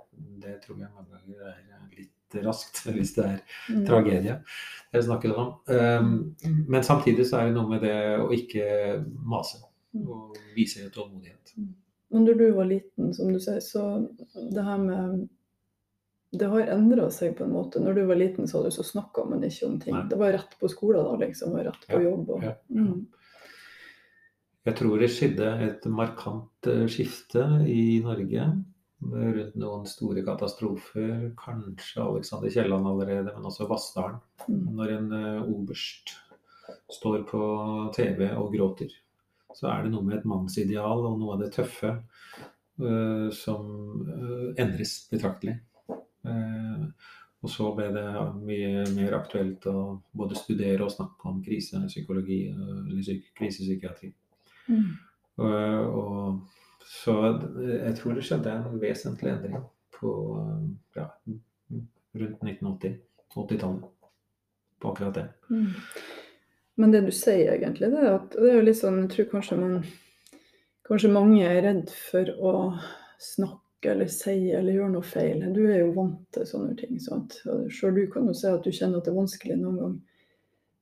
Det tror jeg mange ganger er litt raskt, hvis det er Mm. tragedie jeg snakker om. Um, men samtidig så er det noe med det å ikke mase Mm. og vise tålmodighet. Men når du var liten, som du sier, så det her med Det har endra seg på en måte. Når du var liten, så, så snakka man ikke om ting. Nei. Det var rett på skolen da, liksom, og rett på Ja, jobb. Og, ja, Mm. Jeg tror det skjedde et markant eh, skifte i Norge rundt noen store katastrofer. Kanskje Alexander Kielland allerede, men også Vassdalen. Mm. Når en eh, oberst står på TV og gråter, så er det noe med et mannsideal og noe av det tøffe uh, som uh, endres betraktelig. Eh, og så ble det mye mer aktuelt å både studere og snakke om krisepsykologi eh, eller psyk krisepsykiatri. Mm. Og, og, så jeg tror det skjedde en vesentlig endring på ja, rundt 1980, 80-tallet, på akkurat det. Mm. Men det du sier egentlig, det er at det er jo litt sånn Jeg tror kanskje man Kanskje mange er redd for å snakke eller si eller gjøre noe feil. Du er jo vant til sånne ting. sant? Sjøl du kan jo si at du kjenner at det er vanskelig noen gang.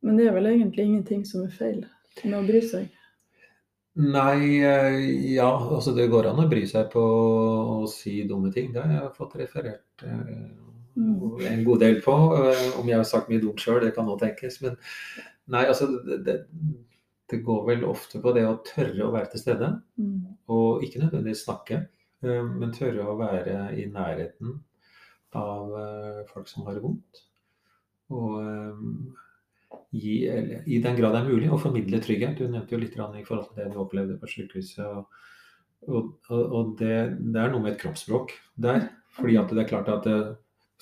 Men det er vel egentlig ingenting som er feil med å bry seg. Nei, eh, ja, altså det går an å bry seg på å si dumme ting. Det har jeg fått referert eh, Mm. en god del på. Eh, Om jeg har sagt mye dumt sjøl, det kan nå tenkes. Men nei, altså det, det, går vel ofte på det å tørre å være til stede. Mm. Og ikke nødvendigvis snakke, men tørre å være i nærheten av eh, folk som har det vondt. og eh, gi, i den grad det er mulig, å formidle trygghet. Du nevnte jo litt i forhold til det du opplevde på sykehuset. Og, og, og det, det, er noe med et kroppsspråk der. Fordi at det er klart at det,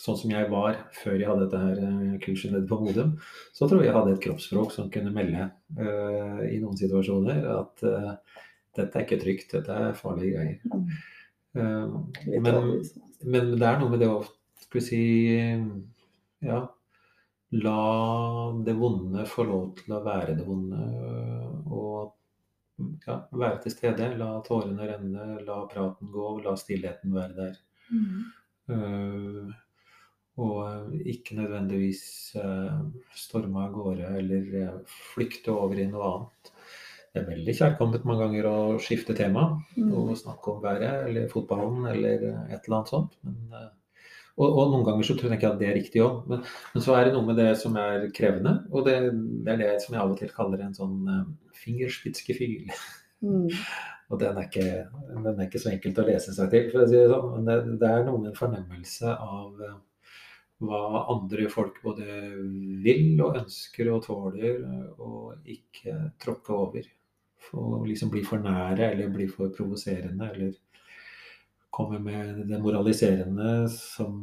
sånn som jeg var før jeg hadde dette her kurset nede på Modum, så tror jeg jeg hadde et kroppsspråk som kunne melde uh, i noen situasjoner at uh, dette er ikke trygt, dette er farlige greier. Uh, men, men, det er noe med det å skal vi si ja, la det vonde få lov til å være det vonde. Og ja, være til stede. La tårene renne, la praten gå, la stillheten være der. Mm. Uh, og ikke nødvendigvis uh, storme av gårde eller flykte over i noe annet. Det er veldig kjærkomment mange ganger å skifte tema mm. og snakke om været eller fotballen eller et eller annet sånt. Men og, og, noen ganger så tror jeg at det er riktig òg. Men, men, så er det noe med det som er krevende. Og det, det er det som jeg av og til kaller en sånn uh, fingerspitzgefühl. Mm. og den er, ikke, den er, ikke, så enkelt å lese seg til, for å si det sånn. Men det, det er noe med en fornemmelse av hva andre folk både vil og ønsker og tåler, og ikke tråkke over. Å liksom bli for nære eller bli for provoserende eller kommer med det moraliserende som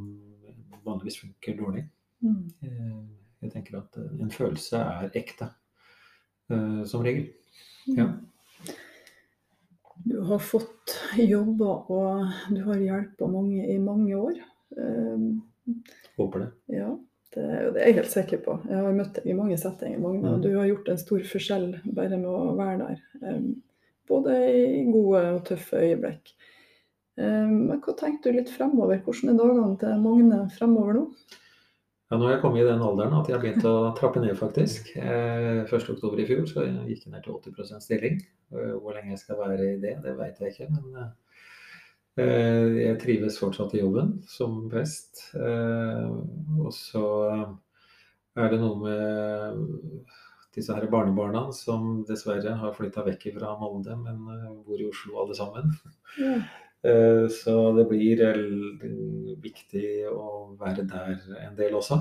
vanligvis funker dårlig. Mm. Eh, jeg tenker at eh, en følelse er ekte, eh, som regel. Mm. Ja. Du har fått jobber, og du har hjulpet mange i mange år. Håper det. Ja, det, det, er jeg helt sikker på. Jeg har møtt deg i mange settinger. Magne, mm. og Du har gjort en stor forskjell bare med å være der. Både i gode og tøffe øyeblikk. Ehm, men hva tenker du litt fremover? Hvordan er dagene til Magne fremover nå? Ja, nå har jeg kommet i den alderen at jeg har begynt å trappe ned, faktisk. Eh, 1.10 i fjor så jeg gikk jeg ned til 80 stilling. Eh, hvor lenge jeg skal være i det, det vet jeg ikke. Men eh, jeg trives fortsatt i jobben som prest. Eh, og så er det noe med disse her barnebarna som dessverre har flytta vekk fra Molde, men eh, bor i Oslo alle sammen. Ja. Eh, så det blir viktig å være der en del også.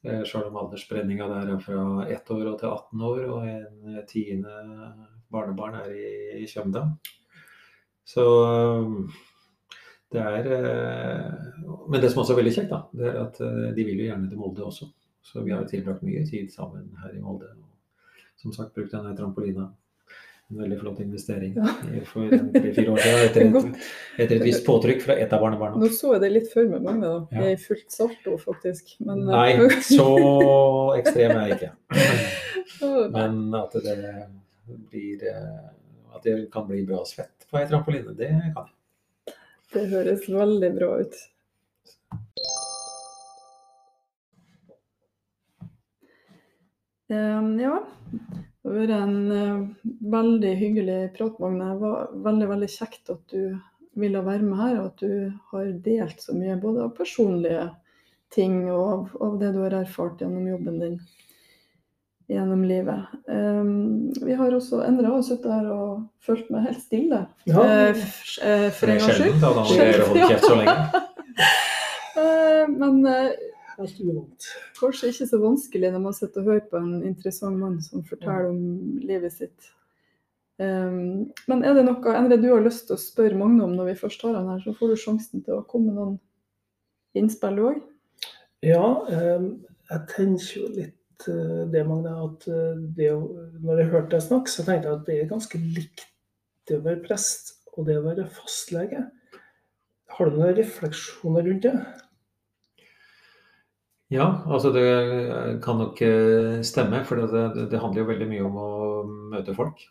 Sjøl om aldersbrenninga der er fra ett år til 18 år, og en tiende barnebarn er i, i Kjømda. Så det er Men det som også er veldig kjekt, da, det er at de vil jo gjerne til Molde også. Så vi har tilbrakt mye tid sammen her i Molde. Og som sagt brukt denne trampolina en veldig flott investering ja. for tre-fire år siden etter et, etter et visst påtrykk fra et av barnebarna. Nå så jeg det litt før med Magne, da. Jeg er i fullt salto, faktisk. Men, eh, Nei, så ekstrem er jeg ikke. Men at det blir eh, At det kan bli bra svett på ei trampoline, det kan jeg. Det høres veldig bra ut. Ja, det har vært en uh, veldig hyggelig prat, Magne. Det var veldig, veldig kjekt at du ville være med her, og at du har delt så mye både av personlige ting og av, av det du har erfart gjennom jobben din gjennom livet. Um, vi har også Endre har sittet her og følt meg helt stille ja. uh, for en gangs skyld. Da, da holde kjeft så lenge. uh, men uh. Kanskje ikke så vanskelig når man sitter og hører på en interessant mann som forteller om livet sitt. Um, men er det noe Endre, du har lyst til å spørre Magne om når vi først har han her, så får du sjansen til å komme med noen innspill òg? Ja, um, jeg tenker jo litt uh, det, Magne, at uh, det, når jeg hørte deg snakke, så tenkte jeg at det er ganske likt det å være prest og det å være fastlege. Har du noen refleksjoner rundt det? Ja, altså det kan nok eh, stemme. For det, det handler jo veldig mye om å møte folk.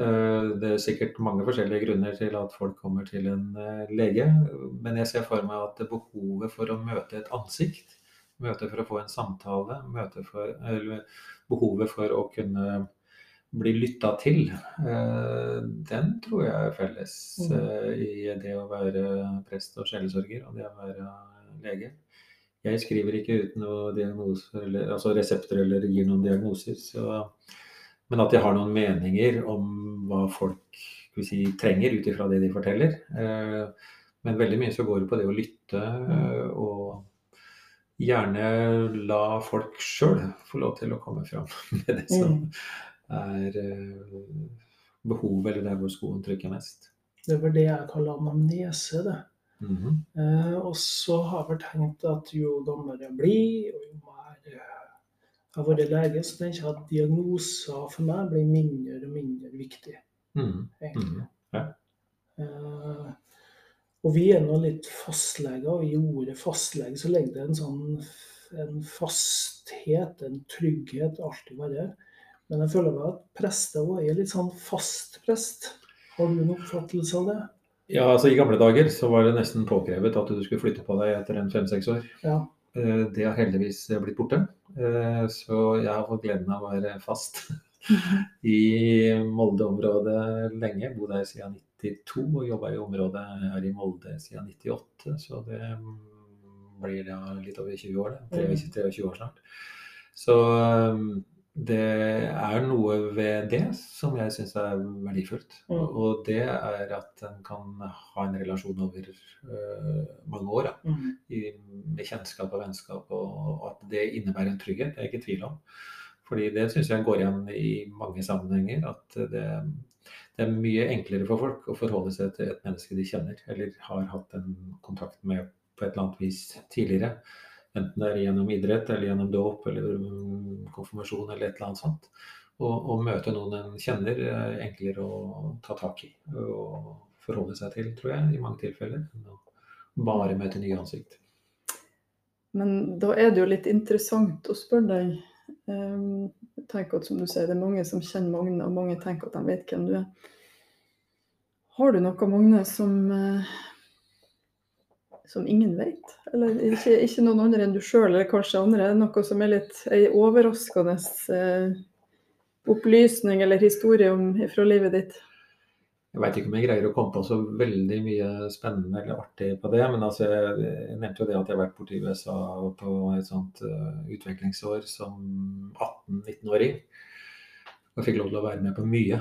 Eh, det er sikkert mange forskjellige grunner til at folk kommer til en eh, lege. Men jeg ser for meg at behovet for å møte et ansikt, møte for å få en samtale, for, eller behovet for å kunne bli lytta til, den tror jeg er felles mm. i det å være prest og sjelesørger og det å være lege. Jeg skriver ikke ut noen diagnoser, eller, altså resepter eller gir noen diagnoser. Så, men at jeg har noen meninger om hva folk si, trenger ut ifra det de forteller. Eh, men veldig mye så går det på det å lytte eh, og gjerne la folk sjøl få lov til å komme fram med det som Mm. er eh, behovet, eller der hvor skoen trykker mest. Det vel det jeg kaller anamnese. det. Mhm. Eh, og så har jeg vel tenkt at jo gammel jeg blir, og jo mer eh, jeg har vært lege, så tenker jeg at diagnoser for meg blir mindre og mindre viktig. Mhm. egentlig. Ja. Eh, og vi er nå litt fastleger, og i ordet fastlege så ligger det en sånn en fasthet, en trygghet, alltid være her. Men jeg føler meg at prester også er litt sånn fast prest. Har du en oppfattelse av det? Ja, altså I gamle dager så var det nesten påkrevet at du skulle flytte på deg etter en fem-seks år. Ja. Eh, Det har heldigvis blitt borte. Eh, Så jeg har fått gleden av å være fast i Molde-området lenge. Bodd her siden 92 og jobba i området her i Molde siden 98. Så det mm, blir da litt over 20 år, det. 23 23 år snart. Så um, det er noe ved det som jeg syns er verdifullt. Mm. Og, og det er at en kan ha en relasjon over uh, mange år. Da mm. i, med kjennskap og vennskap, og at det innebærer en trygghet, det er jeg ikke i tvil om. Fordi det syns jeg går igjen i mange sammenhenger. At det, det er mye enklere for folk å forholde seg til et menneske de kjenner, eller har hatt en kontakt med på et eller annet vis tidligere. Enten det er gjennom idrett, eller gjennom dåp, eller konfirmasjon, eller et eller annet sånt. Å møte noen en kjenner, er enklere å ta tak i og forholde seg til, tror jeg, i mange tilfeller. enn å bare møte nye ansikt. Men da er det jo litt interessant å spørre deg. Um, tenk at som du sier, Det er mange som kjenner Magne, og mange tenker at de vet hvem du er. Har du noe, Magne, som, eh, som ingen vet? Eller ikke, ikke noen andre enn du sjøl, eller kanskje andre? Noe som er litt ei overraskende eh, opplysning eller historie om, fra livet ditt? Jeg veit ikke om jeg greier å komme på så veldig mye spennende eller artig på det. Men altså, jeg, jeg nevnte jo det at jeg har vært borti USA på et sånt uh, utviklingsår som 18-19-åring. Og fikk lov til å være med på mye.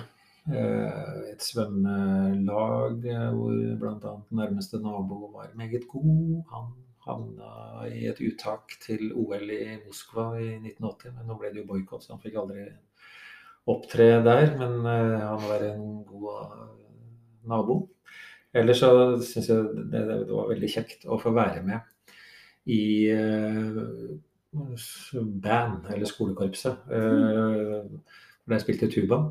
Uh, et svømmelag eh, hvor bl.a. nærmeste nabo var meget god. Han havna i et uttak til OL i Moskva i 1980, men nå ble det jo boikott, så han fikk aldri opptre der. Men uh, han var en god eh, nabo. Ellers så syns jeg det, det var veldig kjekt å få være med i eh, band, eller skolekorpset. Eh, hvor jeg spilte tuba.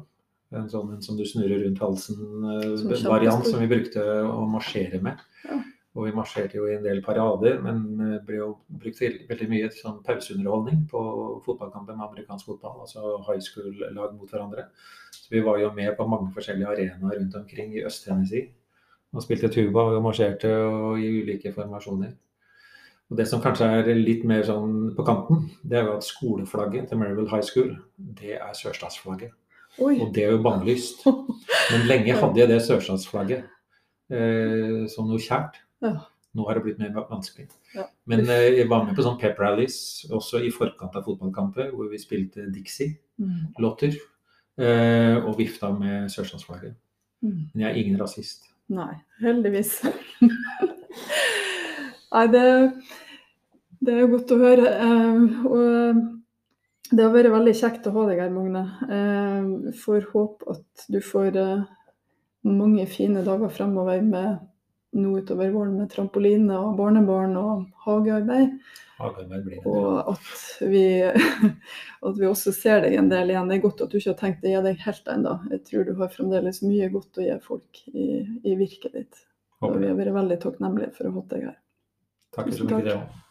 En sånn en som du snurrer rundt halsen-variant som, som vi brukte å marsjere med. Ja. Og vi marsjerte jo i en del parader, men eh, ble jo brukt veldig mye til sånn pauseunderholdning på fotballkamper med amerikansk fotball, altså high school-lag mot hverandre. Så vi var jo med på mange forskjellige arenaer rundt omkring i Øst-Tennessee. Og spilte tuba og marsjerte og i ulike formasjoner. Og det som kanskje er litt mer sånn på kanten, det er jo at skoleflagget til Maryville High School, det er sørstatsflagget. Oi! Og det er jo bannlyst. Men lenge hadde jeg det sørstatsflagget eh, som noe kjært. Ja. Nå har det blitt mer vanskelig. Ja. Men eh, jeg var med på sånn pep rallies også i forkant av fotballkamper, hvor vi spilte Dixie-låter Mm. eh, og vifta med sørstatsflagget. Mm. Men jeg er ingen rasist. Nei, heldigvis. Nei, det, det er godt å høre. eh, Og det har vært veldig kjekt å ha deg her, Magne. Uh, Får håpe at du får mange fine dager fremover med nå utover våren med trampoline og barnebarn og hagearbeid. Hagearbeid blir det. Og at vi, at vi også ser deg en del igjen. Det er godt at du ikke har tenkt å gi deg helt ennå. Jeg tror du har fremdeles mye godt å gi folk i, i virket ditt. Og vi har vært veldig takknemlige for å ha hatt deg her. Takk, så Tusen takk.